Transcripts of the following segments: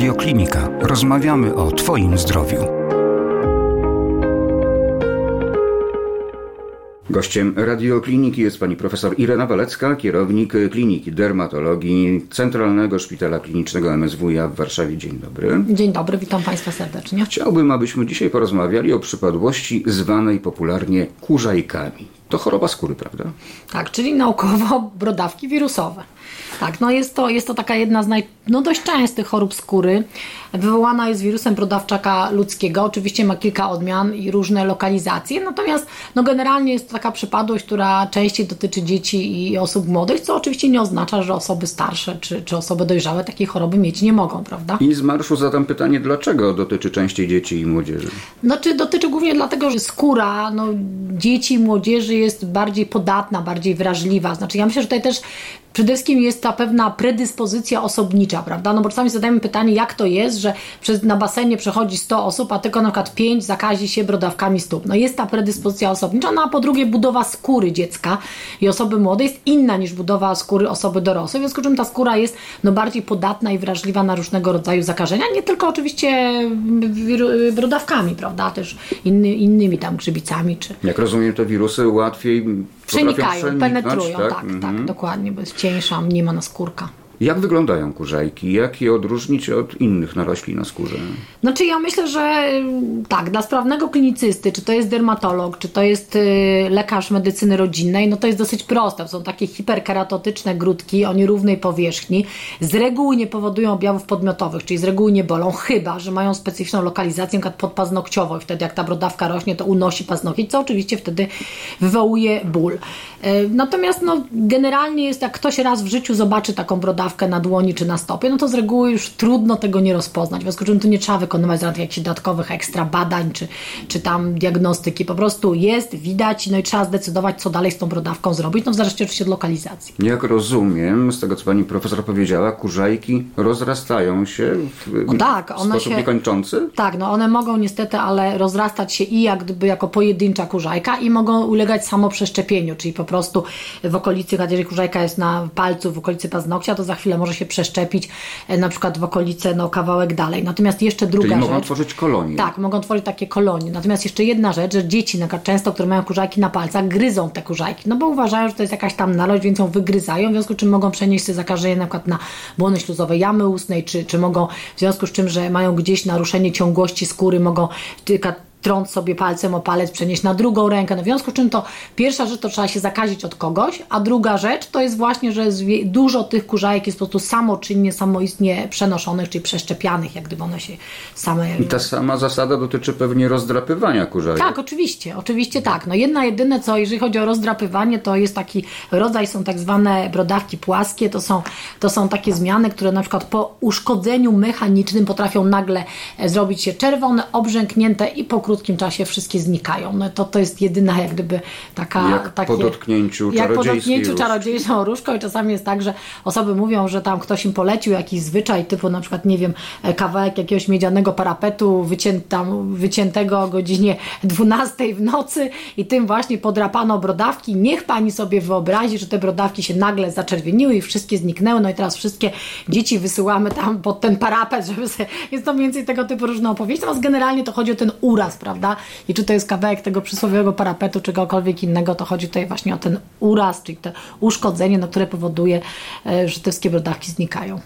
Radioklinika. Rozmawiamy o Twoim zdrowiu. Gościem radiokliniki jest pani profesor Irena Walecka, kierownik Kliniki Dermatologii Centralnego Szpitala Klinicznego MSWiA w Warszawie. Dzień dobry. Dzień dobry, witam Państwa serdecznie. Chciałbym, abyśmy dzisiaj porozmawiali o przypadłości zwanej popularnie kurzajkami. To choroba skóry, prawda? Tak, czyli naukowo brodawki wirusowe. Tak, no jest to, jest to taka jedna z naj, no dość częstych chorób skóry. Wywołana jest wirusem brodawczaka ludzkiego. Oczywiście ma kilka odmian i różne lokalizacje, natomiast no generalnie jest to taka przypadłość, która częściej dotyczy dzieci i osób młodych, co oczywiście nie oznacza, że osoby starsze czy, czy osoby dojrzałe takiej choroby mieć nie mogą, prawda? I z marszu zadam pytanie, dlaczego dotyczy częściej dzieci i młodzieży? Znaczy dotyczy głównie dlatego, że skóra no, dzieci i młodzieży jest bardziej podatna, bardziej wrażliwa. Znaczy ja myślę, że tutaj też Przede wszystkim jest ta pewna predyspozycja osobnicza, prawda? No bo czasami zadajemy pytanie, jak to jest, że przez, na basenie przechodzi 100 osób, a tylko na przykład 5 zakazi się brodawkami stóp. No jest ta predyspozycja osobnicza, no a po drugie budowa skóry dziecka i osoby młodej jest inna niż budowa skóry osoby dorosłej, w związku z czym ta skóra jest no, bardziej podatna i wrażliwa na różnego rodzaju zakażenia, nie tylko oczywiście brodawkami, prawda? Też inny, innymi tam grzybicami. Czy... Jak rozumiem, te wirusy łatwiej Przenikają, penetrują, tak, tak, mhm. tak, dokładnie, bo jest cieńsza, mniemana skórka. Jak wyglądają kurzajki? Jak je odróżnić od innych narośli na skórze? Znaczy ja myślę, że tak, dla sprawnego klinicysty, czy to jest dermatolog, czy to jest y, lekarz medycyny rodzinnej, no to jest dosyć proste. Są takie hiperkeratotyczne grudki o nierównej powierzchni. Z reguły nie powodują objawów podmiotowych, czyli z reguły nie bolą, chyba, że mają specyficzną lokalizację, np. podpaznokciową i wtedy jak ta brodawka rośnie, to unosi paznokieć, co oczywiście wtedy wywołuje ból. Y, natomiast no, generalnie jest, jak ktoś raz w życiu zobaczy taką brodawkę, na dłoni czy na stopie, no to z reguły już trudno tego nie rozpoznać. W związku z czym tu nie trzeba wykonywać żadnych jakichś dodatkowych ekstra badań czy, czy tam diagnostyki. Po prostu jest, widać, no i trzeba zdecydować, co dalej z tą brodawką zrobić, no w zależności oczywiście od lokalizacji. Jak rozumiem, z tego co pani profesor powiedziała, kurzajki rozrastają się w, tak, one sposób się, niekończący? Tak, no one mogą niestety, ale rozrastać się i jak gdyby jako pojedyncza kurzajka i mogą ulegać samoprzeszczepieniu, czyli po prostu w okolicy, jeżeli kurzajka jest na palcu, w okolicy paznokcia, to za chwilę może się przeszczepić e, na przykład w okolice, no kawałek dalej. Natomiast jeszcze druga Czyli rzecz. mogą tworzyć kolonie. Tak, mogą tworzyć takie kolonie. Natomiast jeszcze jedna rzecz, że dzieci na przykład często, które mają kurzajki na palcach, gryzą te kurzajki, no bo uważają, że to jest jakaś tam nalość, więc ją wygryzają, w związku z czym mogą przenieść sobie zakażenie na przykład na błony śluzowe jamy ustnej, czy, czy mogą w związku z czym, że mają gdzieś naruszenie ciągłości skóry, mogą trąc sobie palcem o palec, przenieść na drugą rękę. No w związku z czym to pierwsza rzecz to trzeba się zakazić od kogoś, a druga rzecz to jest właśnie, że dużo tych kurzajek jest po prostu samoczynnie, samoistnie przenoszonych, czyli przeszczepianych, jak gdyby one się same... I ta sama zasada dotyczy pewnie rozdrapywania kurzajek. Tak, oczywiście, oczywiście tak. No jedna jedyne co, jeżeli chodzi o rozdrapywanie, to jest taki rodzaj, są tak zwane brodawki płaskie, to są, to są takie zmiany, które na przykład po uszkodzeniu mechanicznym potrafią nagle e, zrobić się czerwone, obrzęknięte i po krótkim czasie wszystkie znikają. No to, to jest jedyna jak gdyby taka... Jak takie, po dotknięciu Jak po dotknięciu czarodziejską różką i czasami jest tak, że osoby mówią, że tam ktoś im polecił jakiś zwyczaj typu na przykład, nie wiem, e, kawałek jakiegoś miedzianego parapetu wycięta, wyciętego o godzinie 12 w nocy i tym właśnie podrapano brodawki. Niech Pani sobie wyobrazi, że te brodawki się nagle zaczerwieniły i wszystkie zniknęły. No i teraz wszystkie dzieci wysyłamy tam pod ten parapet, żeby sobie... Jest to mniej więcej tego typu różne opowieści. Natomiast generalnie to chodzi o ten uraz, prawda? I czy to jest kawałek tego przysłowiowego parapetu, czy czegokolwiek innego, to chodzi tutaj właśnie o ten uraz, czyli to uszkodzenie, no, które powoduje, e, że te wszystkie brodawki znikają.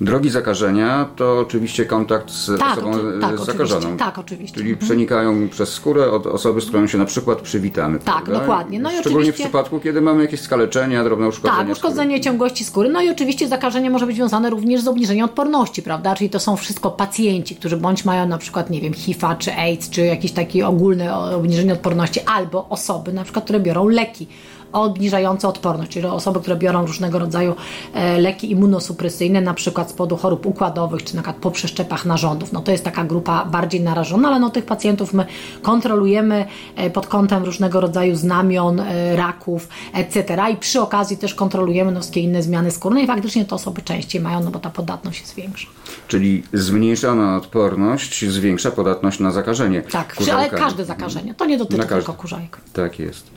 Drogi zakażenia to oczywiście kontakt z tak, osobą tak, zakażoną. Oczywiście, tak, oczywiście. Czyli mhm. przenikają przez skórę od osoby, z którą się na przykład przywitamy. Tak, prawda? dokładnie. No Szczególnie oczywiście... w przypadku, kiedy mamy jakieś skaleczenia, drobne uszkodzenie. Tak, uszkodzenie skóry. ciągłości skóry. No i oczywiście zakażenie może być związane również z obniżeniem odporności, prawda? Czyli to są wszystko pacjenci, którzy bądź mają na przykład, nie wiem, HIV, czy AIDS, czy jakieś takie ogólne obniżenie odporności, albo osoby na przykład, które biorą leki obniżające odporność, czyli osoby, które biorą różnego rodzaju e, leki immunosupresyjne, na przykład z powodu chorób układowych, czy na przykład po przeszczepach narządów. No to jest taka grupa bardziej narażona, ale no tych pacjentów my kontrolujemy e, pod kątem różnego rodzaju znamion, e, raków, etc. I przy okazji też kontrolujemy no, wszystkie inne zmiany skórne i faktycznie to osoby częściej mają, no bo ta podatność jest większa. Czyli zmniejszona odporność zwiększa podatność na zakażenie. Tak, ale każde zakażenie. To nie dotyczy tylko kurzajek. Tak jest.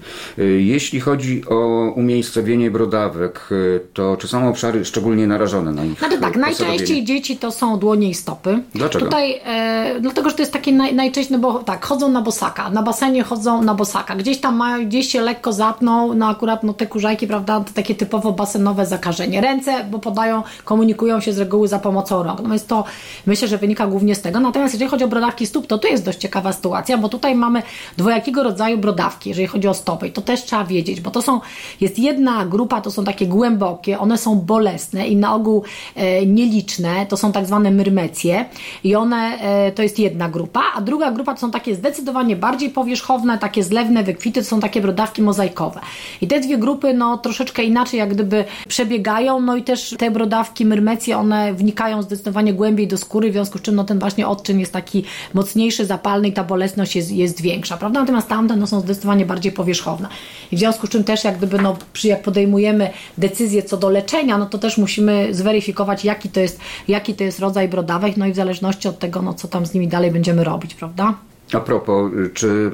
Jeśli chodzi chodzi o umiejscowienie brodawek, y, to czy są obszary szczególnie narażone na ich Znaczy tak, najczęściej dzieci to są dłonie i stopy. Dlaczego? Tutaj, e, dlatego, że to jest takie naj, najczęściej, no bo tak, chodzą na bosaka, na basenie chodzą na bosaka, gdzieś tam mają, gdzieś się lekko zapną, no akurat no te kurzajki, prawda, to takie typowo basenowe zakażenie. Ręce, bo podają, komunikują się z reguły za pomocą rąk. No więc to myślę, że wynika głównie z tego. Natomiast jeżeli chodzi o brodawki stóp, to tu jest dość ciekawa sytuacja, bo tutaj mamy dwojakiego rodzaju brodawki, jeżeli chodzi o stopy. I to też trzeba wiedzieć, bo to są, jest jedna grupa, to są takie głębokie, one są bolesne i na ogół e, nieliczne, to są tak zwane myrmecje i one, e, to jest jedna grupa, a druga grupa to są takie zdecydowanie bardziej powierzchowne, takie zlewne wykwity, to są takie brodawki mozaikowe. I te dwie grupy, no troszeczkę inaczej jak gdyby przebiegają, no i też te brodawki myrmecje, one wnikają zdecydowanie głębiej do skóry, w związku z czym no ten właśnie odczyn jest taki mocniejszy, zapalny i ta bolesność jest, jest większa, prawda? Natomiast tamte no, są zdecydowanie bardziej powierzchowne. I w związku z czym też jak gdyby, no, przy, jak podejmujemy decyzję co do leczenia, no to też musimy zweryfikować, jaki to jest, jaki to jest rodzaj brodawek, no i w zależności od tego, no co tam z nimi dalej będziemy robić, prawda? A propos, y, czy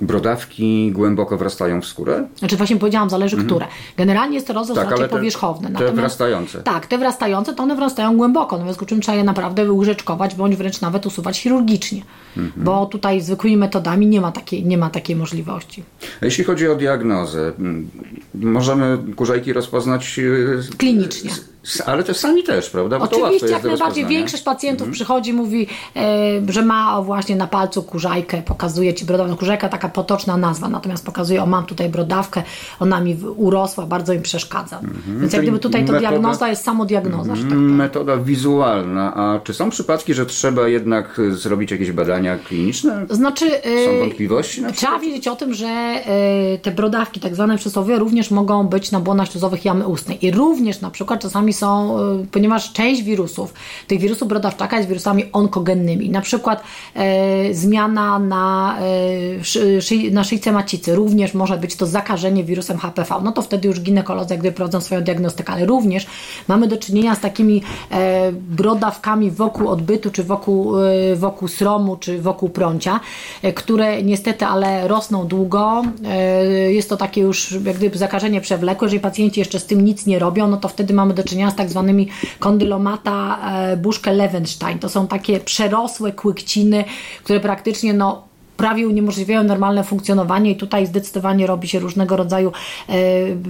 brodawki głęboko wrastają w skórę? Znaczy właśnie powiedziałam, zależy które. Generalnie jest to rozrost Mhm. Tak, raczej te- powierzchowny. te Natomiast- wrastające. Tak, te wrastające to one wrastają głęboko, no w związku z czym trzeba je naprawdę łyżeczkować, bądź wręcz nawet usuwać chirurgicznie. Mhm. Bo tutaj zwykłymi metodami nie ma takiej, nie ma takiej możliwości. A Jeśli chodzi o diagnozę, możemy kurzajki rozpoznać y, Klinicznie. Ale też sami też, prawda? Bo Oczywiście, jak najbardziej. Większość pacjentów Mhm. przychodzi, mówi, e, że ma właśnie na palcu kurzajkę, pokazuje ci brodawkę. Kurzajka taka potoczna nazwa, natomiast pokazuje, o mam tutaj brodawkę, ona mi urosła, bardzo im przeszkadza. Więc jak Mhm. Gdyby tutaj to metoda- diagnoza jest samodiagnoza, tak powiem. Metoda wizualna. A czy są przypadki, że trzeba jednak y, zrobić jakieś badania kliniczne? Znaczy, Są e, wątpliwości na przykład? Trzeba wiedzieć o tym, że e, te brodawki, tak zwane przysłowiowe, również mogą być na błonach śluzowych jamy ustnej. I również na przykład czasami są, e, ponieważ część wirusów, tych wirusów brodawczaka jest wirusami onkogennymi. Na przykład e, zmiana na, e, szy, na szyjce macicy również może być to zakażenie wirusem HPV. No to wtedy już ginekolodzy jak gdyby prowadzą swoją diagnostykę, ale również mamy do czynienia z takimi e, brodawkami wokół odbytu, czy wokół, e, wokół sromu, czy wokół prącia, e, które niestety, ale rosną długo. E, Jest to takie już jak gdyby zakażenie przewlekłe. Jeżeli pacjenci jeszcze z tym nic nie robią, no to wtedy mamy do czynienia z tak zwanymi kondylomata e, buszkę Levenstein. To są takie przerosłe kłykciny, które praktycznie no, prawie uniemożliwiają normalne funkcjonowanie i tutaj zdecydowanie robi się różnego rodzaju e,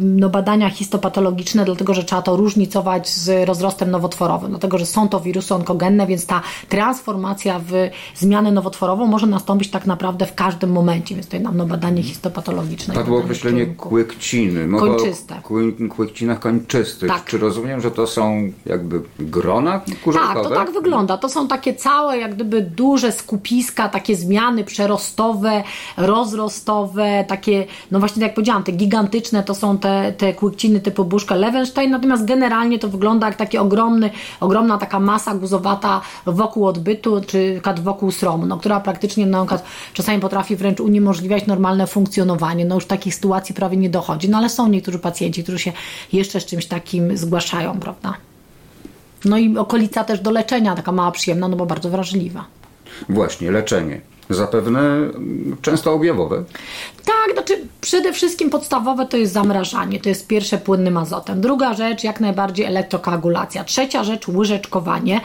no, badania histopatologiczne, dlatego że trzeba to różnicować z rozrostem nowotworowym, dlatego że są to wirusy onkogenne, więc ta transformacja w zmianę nowotworową może nastąpić tak naprawdę w każdym momencie, więc tutaj nam no, badanie histopatologiczne. Padło określenie kłykciny. Mowa Kończyste. o kły- kłykcinach kończystych. Tak. Czy rozumiem, że to są jakby grona kurzajkowe? Tak, to tak wygląda. To są takie całe, jak gdyby duże skupiska, takie zmiany przerostowe, rozrostowe, takie, no właśnie tak jak powiedziałam, te gigantyczne to są te, te kłykciny typu buszka Levenstein, natomiast generalnie to wygląda jak taki ogromny, ogromna taka masa guzowata wokół odbytu, czy przykład wokół sromu, no, która praktycznie no, czasami potrafi wręcz uniemożliwiać normalne funkcjonowanie. No już takich sytuacji prawie nie dochodzi, no ale są niektórzy pacjenci, którzy się jeszcze z czymś takim zgłaszają, prawda? No i okolica też do leczenia, taka mała przyjemna, no bo bardzo wrażliwa. Właśnie, leczenie. Zapewne często objawowe. Tak, znaczy przede wszystkim podstawowe to jest zamrażanie, to jest pierwsze płynnym azotem. Druga rzecz jak najbardziej elektrokoagulacja. Trzecia rzecz łyżeczkowanie.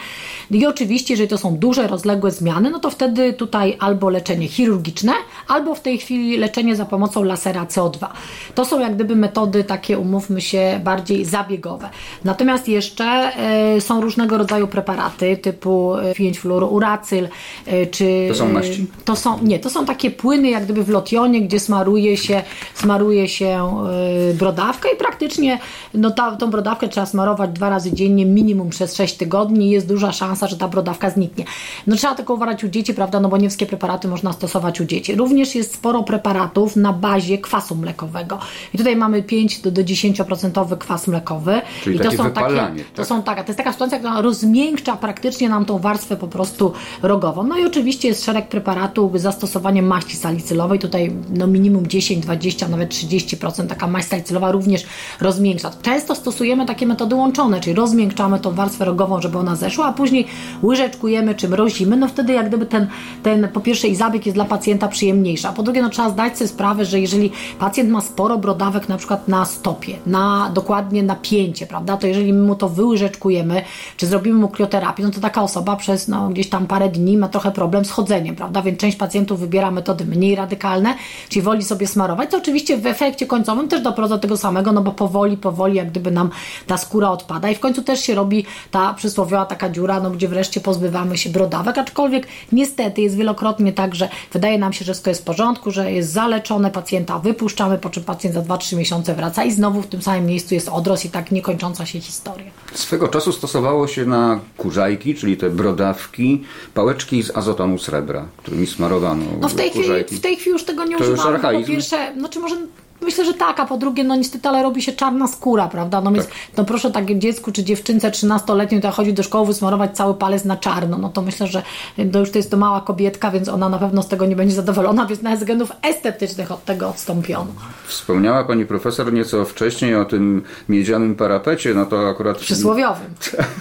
I oczywiście, jeżeli to są duże, rozległe zmiany, no to wtedy tutaj albo leczenie chirurgiczne, albo w tej chwili leczenie za pomocą lasera CO2. To są jak gdyby metody takie, umówmy się, bardziej zabiegowe. Natomiast jeszcze e, są różnego rodzaju preparaty typu e, 5-fluorouracyl, e, czy... To są maści? To są, nie, to są takie płyny jak gdyby w lotionie, gdzie smaruje się, smaruje się yy, brodawkę i praktycznie no ta, tą brodawkę trzeba smarować dwa razy dziennie, minimum przez 6 tygodni i jest duża szansa, że ta brodawka zniknie. No trzeba tylko uważać u dzieci, prawda, no bo nie wszystkie preparaty można stosować u dzieci. Również jest sporo preparatów na bazie kwasu mlekowego. I tutaj mamy 5 do, do 10% kwas mlekowy. Czyli I to są takie, to tak? są taka, to jest taka substancja, która rozmiękcza praktycznie nam tą warstwę po prostu rogową. No i oczywiście jest szereg preparatów z zastosowaniem maści salicylowej, tutaj no minimum 10-20 20, nawet 30%, taka maść również rozmiękcza. Często stosujemy takie metody łączone, czyli rozmiękczamy tą warstwę rogową, żeby ona zeszła, a później łyżeczkujemy czy mrozimy, no wtedy jak gdyby ten, ten po pierwsze i zabieg jest dla pacjenta przyjemniejszy, a po drugie no trzeba zdać sobie sprawę, że jeżeli pacjent ma sporo brodawek na przykład na stopie, na dokładnie na pięcie, prawda, to jeżeli my mu to wyłyżeczkujemy, czy zrobimy mu krioterapię, no to taka osoba przez no, gdzieś tam parę dni ma trochę problem z chodzeniem, prawda, więc część pacjentów wybiera metody mniej radykalne, czyli woli sobie smarować, to oczywiście w efekcie końcowym też doprowadza do tego samego, no bo powoli, powoli jak gdyby nam ta skóra odpada i w końcu też się robi ta przysłowiowa taka dziura, no gdzie wreszcie pozbywamy się brodawek, aczkolwiek niestety jest wielokrotnie tak, że wydaje nam się, że wszystko jest w porządku, że jest zaleczone, pacjenta wypuszczamy, po czym pacjent za 2-3 miesiące wraca i znowu w tym samym miejscu jest odrost i tak niekończąca się historia. Swego czasu stosowało się na kurzajki, czyli te brodawki, pałeczki z azotonu srebra, którymi smarowano No w tej, chwili, kurzajki. w tej chwili już tego nie To już używamy, bo po pierwsze, no czy może Myślę, że tak, a po drugie, no niestety, ale robi się czarna skóra, prawda? No, więc, no proszę takim dziecku czy dziewczynce 13-letniej, która chodzi do szkoły, wysmarować cały palec na czarno. No to myślę, że to już to jest to mała kobietka, więc ona na pewno z tego nie będzie zadowolona, więc nawet z względów estetycznych od tego odstąpiono. Wspomniała pani profesor nieco wcześniej o tym miedzianym parapecie, no to akurat Przysłowiowym.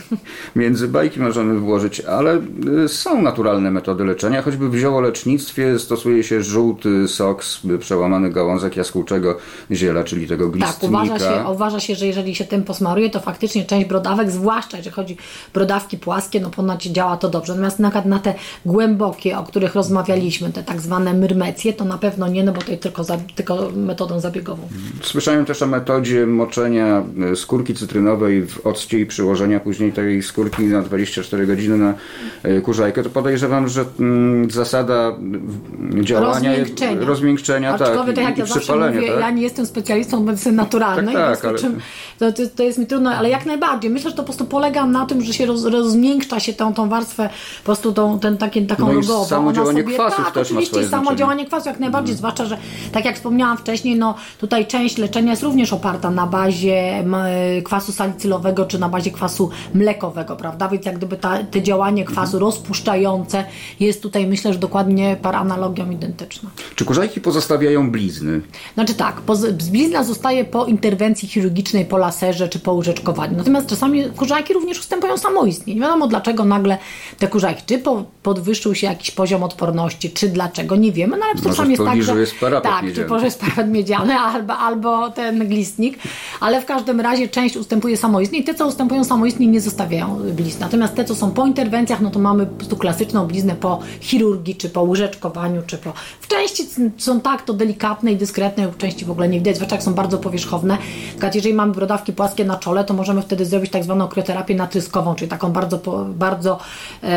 między bajki możemy włożyć, ale y, są naturalne metody leczenia, choćby w ziołolecznictwie stosuje się żółty sok z przełamany gałązek jaskółczego ziela, czyli tego Tak, glistnika. uważa się, uważa się, że jeżeli się tym posmaruje, to faktycznie część brodawek, zwłaszcza jeżeli chodzi brodawki płaskie, no ponoć działa to dobrze. Natomiast na na te głębokie, o których rozmawialiśmy, te tak zwane myrmecje, to na pewno nie, no bo to jest tylko, za, tylko metodą zabiegową. Słyszałem też o metodzie moczenia y, skórki cytrynowej w occie i przyłożenia później tej skórki na 24 godziny na y, kurzajkę. To podejrzewam, że mm, zasada działania Rozmiękczenia. rozmiękczenia tak, tak i, jak i ja zawsze przypalenia. mówię, tak? Ja nie jestem specjalistą od medycyny naturalnej, Tak, tak, ale- czym to, to, jest mi trudno, ale jak najbardziej. Myślę, że to po prostu polega na tym, że się roz, rozmiękcza się tą, tą warstwę, po prostu tą, ten, takie, taką No rogową. samo działanie sobie, kwasów tak, też ma oczywiście swoje samo znaczenie. działanie kwasu jak najbardziej, zwłaszcza, że tak jak wspomniałam wcześniej, no tutaj część leczenia jest również oparta na bazie kwasu salicylowego, czy na bazie kwasu mlekowego, prawda? Więc jak gdyby ta, te działanie kwasu rozpuszczające jest tutaj, myślę, że dokładnie par analogią identyczna. Czy kurzajki pozostawiają blizny? Znaczy tak, poz- blizna zostaje po interwencji chirurgicznej, po laserze czy po urzeczkowaniu. Natomiast czasami kurzajki również ustępują samoistnie. Nie wiadomo dlaczego nagle te kurzajki, czy po, podwyższył się jakiś poziom odporności, czy dlaczego, nie wiemy, no ale Może czasami jest tak, że... jest tak, czy może jest parapet miedziany, albo, albo ten glistnik, ale w każdym razie część ustępuje samoistnie i te, co ustępują samoistnie, nie zostawiają blizn. Natomiast te, co są po interwencjach, no to mamy po prostu klasyczną bliznę po chirurgii, czy po łyżeczkowaniu, czy po... W części są tak to delikatne i dyskretne, w części w ogóle nie widać, zwłaszcza jak są bardzo powierzchowne. Tylko jeżeli mamy brodawki płaskie na czole, to możemy wtedy zrobić tak zwaną krioterapię natryskową, czyli taką bardzo, bardzo e,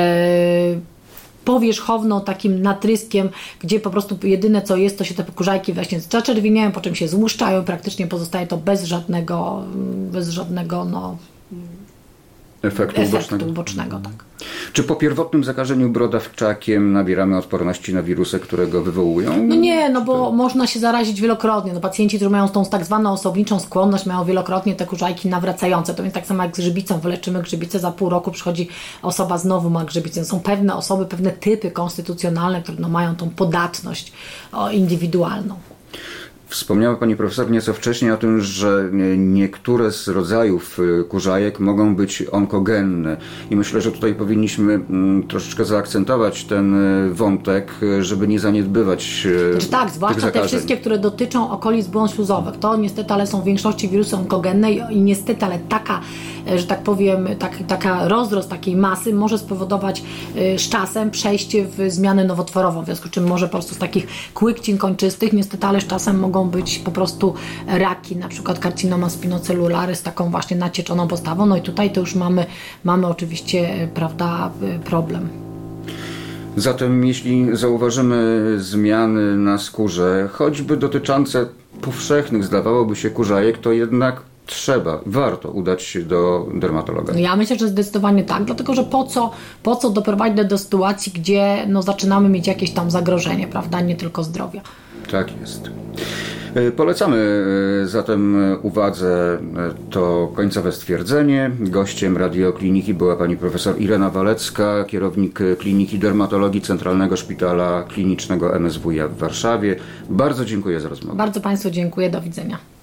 powierzchowną takim natryskiem, gdzie po prostu jedyne co jest, to się te kurzajki właśnie zaczerwieniają, po czym się złuszczają, praktycznie pozostaje to bez żadnego, bez żadnego no, Efektu, efektu ubocznego. Tak. Czy po pierwotnym zakażeniu brodawczakiem nabieramy odporności na wirusy, które go wywołują? No nie, no bo można się zarazić wielokrotnie. No pacjenci, którzy mają tą tak zwaną osobniczą skłonność, mają wielokrotnie te kurzajki nawracające. To więc tak samo jak z grzybicą, wyleczymy grzybicę, za pół roku przychodzi osoba, znowu ma grzybicę. Są pewne osoby, pewne typy konstytucjonalne, które no, mają tą podatność indywidualną. Wspomniała Pani Profesor nieco wcześniej o tym, że nie- niektóre z rodzajów y, kurzajek mogą być onkogenne i myślę, że tutaj powinniśmy mm, troszeczkę zaakcentować ten y, wątek, y, żeby nie zaniedbywać Znaczy tak, zwłaszcza te wszystkie, które dotyczą okolic błon śluzowych. To niestety, ale są w większości wirusy onkogenne i, niestety, ale taka, że tak powiem, tak, taka rozrost takiej masy może spowodować e, z czasem przejście w zmianę nowotworową, w związku z czym może po prostu z takich kłykcin kończystych niestety, ale z czasem mogą być po prostu raki, na przykład karcinoma spinocelulary z taką właśnie nacieczoną postawą. No i tutaj to już mamy, mamy oczywiście, e, prawda, e, problem. Zatem jeśli zauważymy zmiany na skórze, choćby dotyczące powszechnych, zdawałoby się, kurzajek, to jednak trzeba, warto udać się do dermatologa. Ja myślę, że zdecydowanie tak, dlatego że po co, po co doprowadzić do, sytuacji, gdzie no, zaczynamy mieć jakieś tam zagrożenie, prawda, nie tylko zdrowia. Tak jest. E, Polecamy e, zatem e, uwadze to końcowe stwierdzenie. Gościem radiokliniki była pani profesor Irena Walecka, kierownik Kliniki Dermatologii Centralnego Szpitala Klinicznego MSWiA w Warszawie. Bardzo dziękuję za rozmowę. Bardzo Państwu dziękuję. Do widzenia.